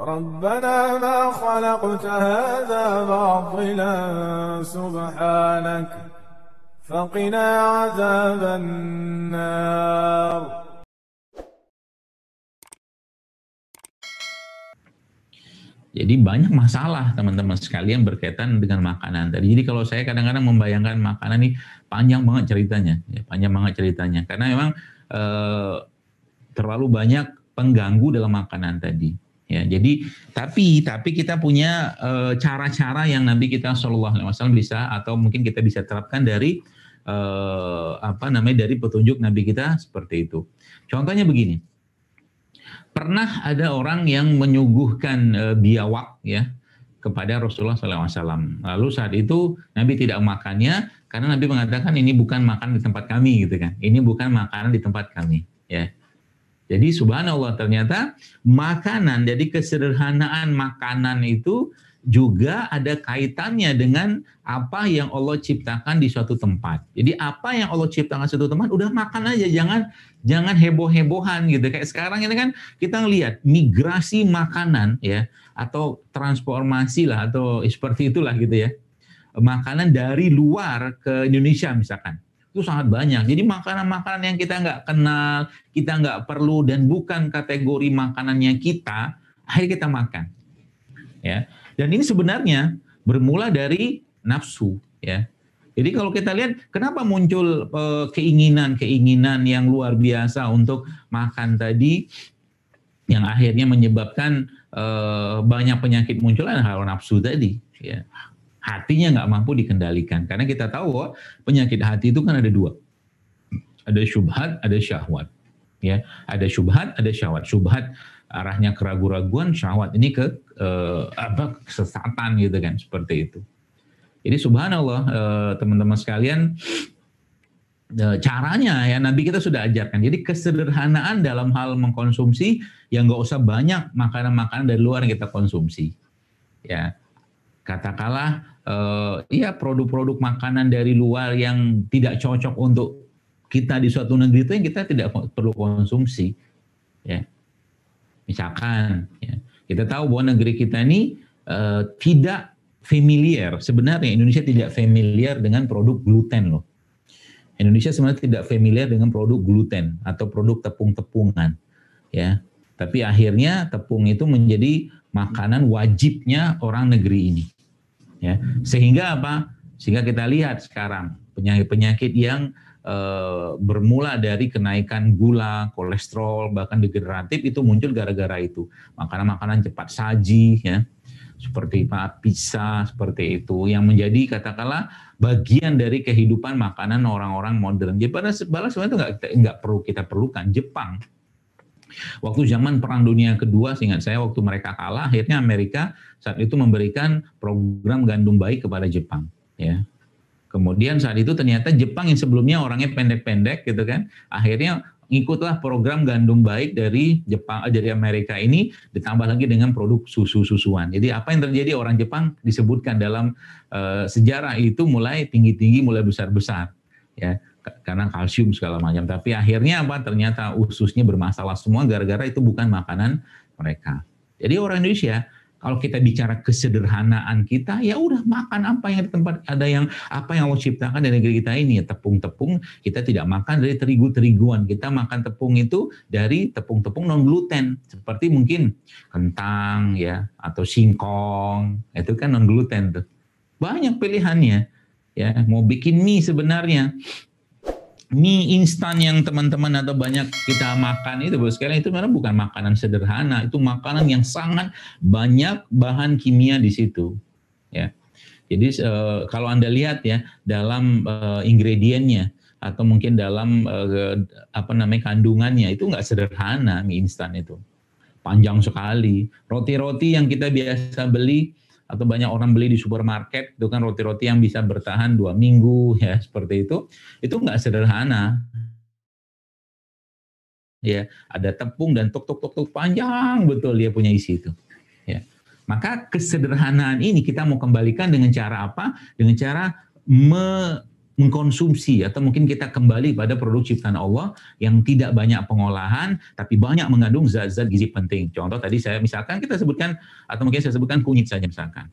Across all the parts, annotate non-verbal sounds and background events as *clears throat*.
ربنا ما خلقت هذا باطلا سبحانك فقنا عذاب النار Jadi banyak masalah teman-teman sekalian berkaitan dengan makanan tadi. Jadi kalau saya kadang-kadang membayangkan makanan ini panjang banget ceritanya, ya, panjang banget ceritanya. Karena memang eh, terlalu banyak pengganggu dalam makanan tadi. Ya, jadi tapi tapi kita punya eh, cara-cara yang nanti kita Shallallahu Alaihi Wasallam bisa atau mungkin kita bisa terapkan dari eh, apa namanya dari petunjuk Nabi kita seperti itu. Contohnya begini pernah ada orang yang menyuguhkan uh, biawak ya kepada Rasulullah SAW. Lalu saat itu Nabi tidak makannya karena Nabi mengatakan ini bukan makan di tempat kami gitu kan. Ini bukan makanan di tempat kami ya. Jadi subhanallah ternyata makanan jadi kesederhanaan makanan itu juga ada kaitannya dengan apa yang Allah ciptakan di suatu tempat. Jadi apa yang Allah ciptakan di suatu tempat udah makan aja, jangan jangan heboh-hebohan gitu. Kayak sekarang ini kan kita ngelihat migrasi makanan ya atau transformasi lah atau seperti itulah gitu ya. Makanan dari luar ke Indonesia misalkan itu sangat banyak. Jadi makanan-makanan yang kita nggak kenal, kita nggak perlu dan bukan kategori makanannya kita, akhirnya kita makan. Ya, dan ini sebenarnya bermula dari nafsu, ya. Jadi kalau kita lihat kenapa muncul eh, keinginan-keinginan yang luar biasa untuk makan tadi yang akhirnya menyebabkan uh, banyak penyakit muncul hal nafsu tadi, ya. Hatinya nggak mampu dikendalikan karena kita tahu penyakit hati itu kan ada dua. Ada syubhat, ada syahwat. Ya, ada syubhat, ada syahwat. Syubhat arahnya keraguan-raguan, syahwat ini ke eh, apa kesesatan gitu kan seperti itu. Jadi subhanallah eh, teman-teman sekalian eh, caranya ya Nabi kita sudah ajarkan. Jadi kesederhanaan dalam hal mengkonsumsi yang nggak usah banyak makanan-makanan dari luar yang kita konsumsi. Ya katakanlah eh, ya produk-produk makanan dari luar yang tidak cocok untuk kita di suatu negeri itu yang kita tidak perlu konsumsi. Ya Misalkan, ya, kita tahu bahwa negeri kita ini uh, tidak familiar. Sebenarnya Indonesia tidak familiar dengan produk gluten loh. Indonesia sebenarnya tidak familiar dengan produk gluten atau produk tepung-tepungan, ya. Tapi akhirnya tepung itu menjadi makanan wajibnya orang negeri ini, ya. Sehingga apa? Sehingga kita lihat sekarang penyakit-penyakit yang Eh, bermula dari kenaikan gula, kolesterol, bahkan degeneratif itu muncul gara-gara itu. Makanan-makanan cepat saji ya. Seperti pizza seperti itu yang menjadi katakanlah bagian dari kehidupan makanan orang-orang modern. Jadi pada sebenarnya itu nggak nggak perlu kita perlukan. Jepang Waktu zaman Perang Dunia Kedua, seingat saya waktu mereka kalah, akhirnya Amerika saat itu memberikan program gandum baik kepada Jepang. Ya, Kemudian saat itu ternyata Jepang yang sebelumnya orangnya pendek-pendek gitu kan, akhirnya ngikutlah program gandum baik dari Jepang eh, dari Amerika ini ditambah lagi dengan produk susu-susuan. Jadi apa yang terjadi orang Jepang disebutkan dalam uh, sejarah itu mulai tinggi-tinggi, mulai besar-besar ya karena kalsium segala macam. Tapi akhirnya apa? Ternyata ususnya bermasalah semua gara-gara itu bukan makanan mereka. Jadi orang Indonesia kalau kita bicara kesederhanaan kita, ya udah makan apa yang di tempat ada yang apa yang Allah ciptakan di negeri kita ini ya tepung-tepung. Kita tidak makan dari terigu-teriguan. Kita makan tepung itu dari tepung-tepung non gluten seperti mungkin kentang ya atau singkong itu kan non gluten tuh. Banyak pilihannya ya mau bikin mie sebenarnya mie instan yang teman-teman atau banyak kita makan itu bos itu memang bukan makanan sederhana itu makanan yang sangat banyak bahan kimia di situ ya. Jadi uh, kalau anda lihat ya dalam uh, ingredientnya atau mungkin dalam uh, apa namanya kandungannya itu nggak sederhana mie instan itu. Panjang sekali. Roti-roti yang kita biasa beli atau banyak orang beli di supermarket itu kan roti-roti yang bisa bertahan dua minggu *laughs* ya seperti itu. Itu nggak sederhana. Ya ada tepung dan tuk tuk tuk tuk panjang betul dia punya isi itu. Ya. Maka kesederhanaan ini kita mau kembalikan dengan cara apa? Dengan cara me, mengkonsumsi atau mungkin kita kembali pada produk ciptaan Allah yang tidak banyak pengolahan tapi banyak mengandung zat-zat gizi penting. Contoh tadi saya misalkan kita sebutkan atau mungkin saya sebutkan kunyit saja misalkan.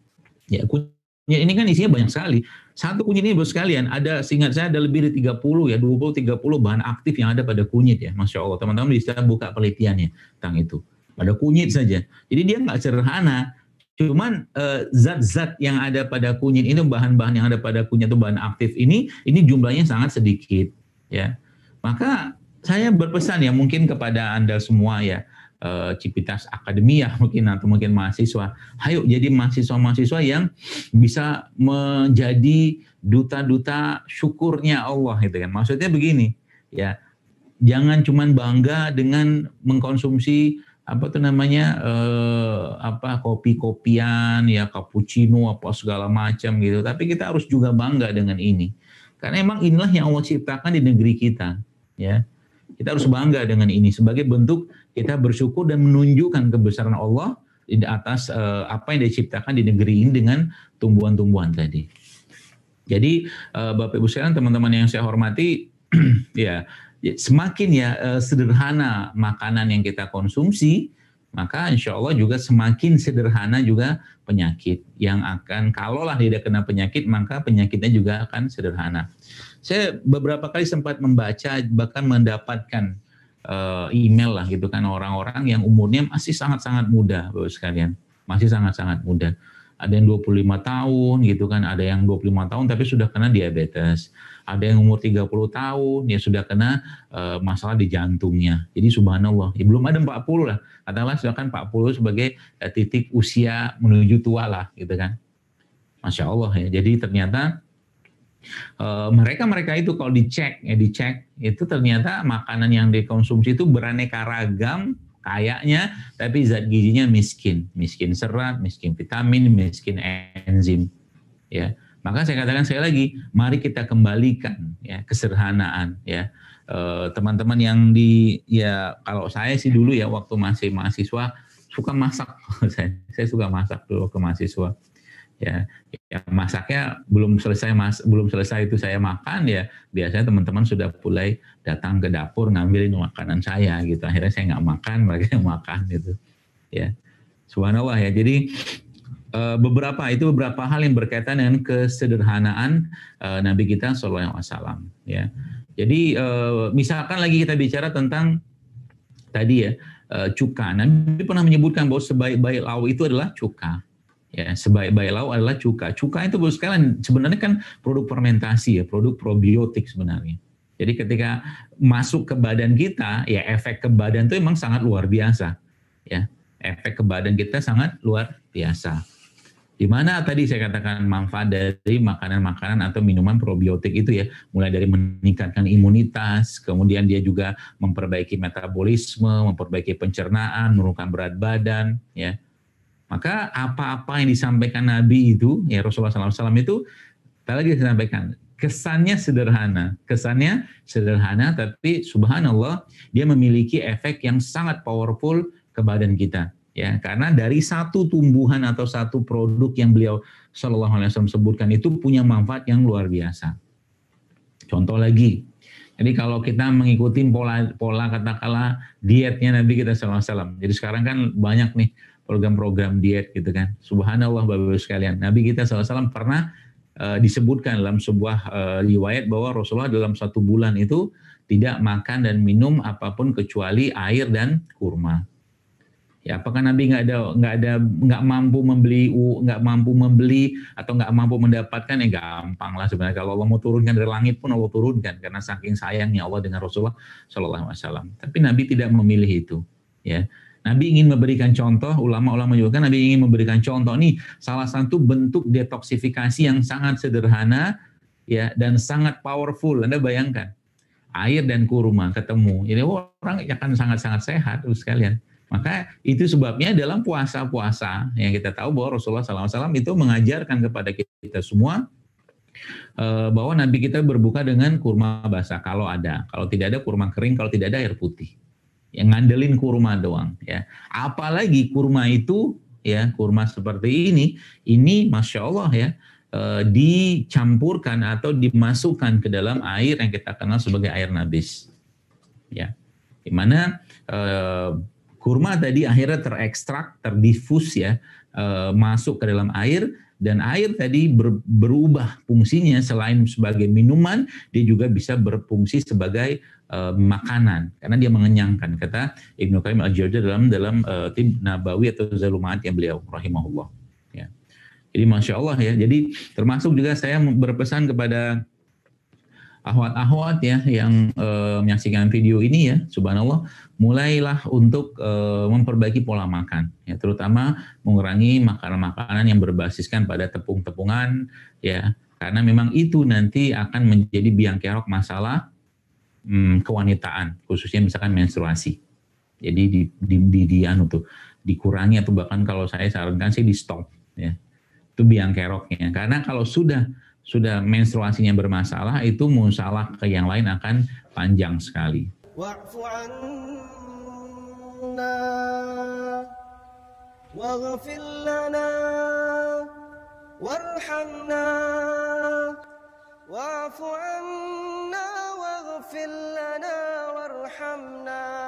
Ya kunyit ini kan isinya banyak sekali. Satu kunyit ini bos sekalian ada seingat saya ada lebih dari 30 ya 20 30 bahan aktif yang ada pada kunyit ya. Masya Allah teman-teman bisa buka penelitiannya tentang itu. Pada kunyit saja. Jadi dia nggak sederhana Cuman eh, zat-zat yang ada pada kunyit ini, bahan-bahan yang ada pada kunyit itu bahan aktif ini, ini jumlahnya sangat sedikit, ya. Maka saya berpesan ya mungkin kepada anda semua ya, uh, Cipitas Akademia mungkin atau mungkin mahasiswa, ayo jadi mahasiswa-mahasiswa yang bisa menjadi duta-duta syukurnya Allah gitu kan. Maksudnya begini, ya, jangan cuman bangga dengan mengkonsumsi apa tuh namanya eh, apa kopi-kopian ya cappuccino apa segala macam gitu. Tapi kita harus juga bangga dengan ini. Karena emang inilah yang Allah ciptakan di negeri kita ya. Kita harus bangga dengan ini sebagai bentuk kita bersyukur dan menunjukkan kebesaran Allah di atas eh, apa yang diciptakan di negeri ini dengan tumbuhan-tumbuhan tadi. Jadi eh, Bapak Ibu sekalian teman-teman yang saya hormati *clears throat* ya Ya, semakin ya uh, sederhana makanan yang kita konsumsi, maka insya Allah juga semakin sederhana juga penyakit yang akan kalaulah tidak kena penyakit maka penyakitnya juga akan sederhana. Saya beberapa kali sempat membaca bahkan mendapatkan uh, email lah gitu kan orang-orang yang umurnya masih sangat-sangat muda Bapak sekalian, masih sangat-sangat muda. Ada yang 25 tahun gitu kan, ada yang 25 tahun tapi sudah kena diabetes ada yang umur 30 tahun ya sudah kena uh, masalah di jantungnya. Jadi subhanallah, ya belum ada 40 lah. Katakanlah silakan 40 sebagai uh, titik usia menuju tua lah gitu kan. Masya Allah ya. Jadi ternyata mereka-mereka uh, itu kalau dicek ya dicek itu ternyata makanan yang dikonsumsi itu beraneka ragam kayaknya tapi zat gizinya miskin, miskin serat, miskin vitamin, miskin enzim ya. Maka saya katakan sekali lagi, mari kita kembalikan ya kesederhanaan ya. Eh, teman-teman yang di ya kalau saya sih dulu ya waktu masih mahasiswa suka masak. *laughs* Saya saya suka masak dulu ke mahasiswa ya, ya masaknya belum selesai mas belum selesai itu saya makan ya biasanya teman-teman sudah mulai datang ke dapur ngambilin makanan saya gitu. Akhirnya saya nggak makan mereka yang makan gitu ya. Subhanallah ya. Jadi Eh, beberapa itu beberapa hal yang berkaitan dengan kesederhanaan uh, Nabi kita Shallallahu Alaihi Wasallam ya. Jadi uh, misalkan lagi kita bicara tentang tadi ya uh, cuka. Nabi pernah menyebutkan bahwa sebaik-baik lauk itu adalah cuka. Ya, sebaik-baik lauk adalah cuka. Cuka itu sekalian sebenarnya kan produk fermentasi ya, produk probiotik sebenarnya. Jadi ketika masuk ke badan kita, ya efek ke badan itu memang sangat luar biasa. Ya, efek ke badan kita sangat luar biasa. Di mana tadi saya katakan manfaat dari makanan-makanan atau minuman probiotik itu ya, mulai dari meningkatkan imunitas, kemudian dia juga memperbaiki metabolisme, memperbaiki pencernaan, menurunkan berat badan, ya. Maka apa-apa yang disampaikan Nabi itu, ya Rasulullah SAW itu, tadi lagi saya sampaikan, kesannya sederhana, kesannya sederhana, tapi subhanallah dia memiliki efek yang sangat powerful ke badan kita ya karena dari satu tumbuhan atau satu produk yang beliau Shallallahu Alaihi Wasallam sebutkan itu punya manfaat yang luar biasa. Contoh lagi, jadi kalau kita mengikuti pola pola katakanlah dietnya Nabi kita Shallallahu Alaihi Wasallam. Jadi sekarang kan banyak nih program-program diet gitu kan. Subhanallah bapak-bapak sekalian. Nabi kita SAW pernah uh, disebutkan dalam sebuah uh, riwayat bahwa Rasulullah dalam satu bulan itu tidak makan dan minum apa pun kecuali air dan kurma. Ya, apakah Nabi nggak ada nggak ada nggak mampu membeli nggak mampu membeli atau nggak mampu mendapatkan ya gampang lah sebenarnya kalau Allah mau turunkan dari langit pun Allah turunkan karena saking sayangnya Allah dengan Rasulullah Shallallahu Alaihi Wasallam. Tapi Nabi tidak memilih itu. Ya, Nabi ingin memberikan contoh, ulama-ulama juga kan Nabi ingin memberikan contoh nih salah satu bentuk detoksifikasi yang sangat sederhana ya dan sangat powerful. Anda bayangkan air dan kurma ketemu, jadi orang akan sangat-sangat sehat sekalian. Maka itu sebabnya dalam puasa-puasa yang kita tahu bahwa Rasulullah SAW itu mengajarkan kepada kita semua eh, bahwa Nabi kita berbuka dengan kurma basah kalau ada, kalau tidak ada kurma kering, kalau tidak ada air putih. Yang ngandelin kurma doang ya. Apalagi kurma itu ya kurma seperti ini, ini masya Allah ya uh, dicampurkan atau dimasukkan ke dalam air yang kita kenal sebagai air nabis. Ya. Di mana uh, kurma tadi akhirnya terekstrak, terdifus ya, uh, masuk ke dalam air dan air tadi ber, berubah fungsinya selain sebagai minuman dia juga bisa berfungsi sebagai uh, makanan karena dia mengenyangkan kata Ibnu Qayyim al-Jauziyah dalam dalam uh, Tib Nabawi atau Zalumat yang beliau rahimahullah ya. Jadi masya Allah ya. Jadi termasuk juga saya berpesan kepada ahwat-ahwat ya yang e, menyaksikan video ini ya, subhanallah, mulailah untuk e, memperbaiki pola makan ya, terutama mengurangi makanan-makanan yang berbasiskan pada tepung-tepungan ya, karena memang itu nanti akan menjadi biang kerok masalah hmm, kewanitaan, khususnya misalkan menstruasi. Jadi di di, di, di anu dikurangi atau bahkan kalau saya sarankan sih di stop ya. Itu biang keroknya. Karena kalau sudah sudah menstruasinya bermasalah, itu musalah ke yang lain akan panjang sekali. واعف عنا واغفر لنا وارحمنا. واعف عنا واغفر لنا وارحمنا.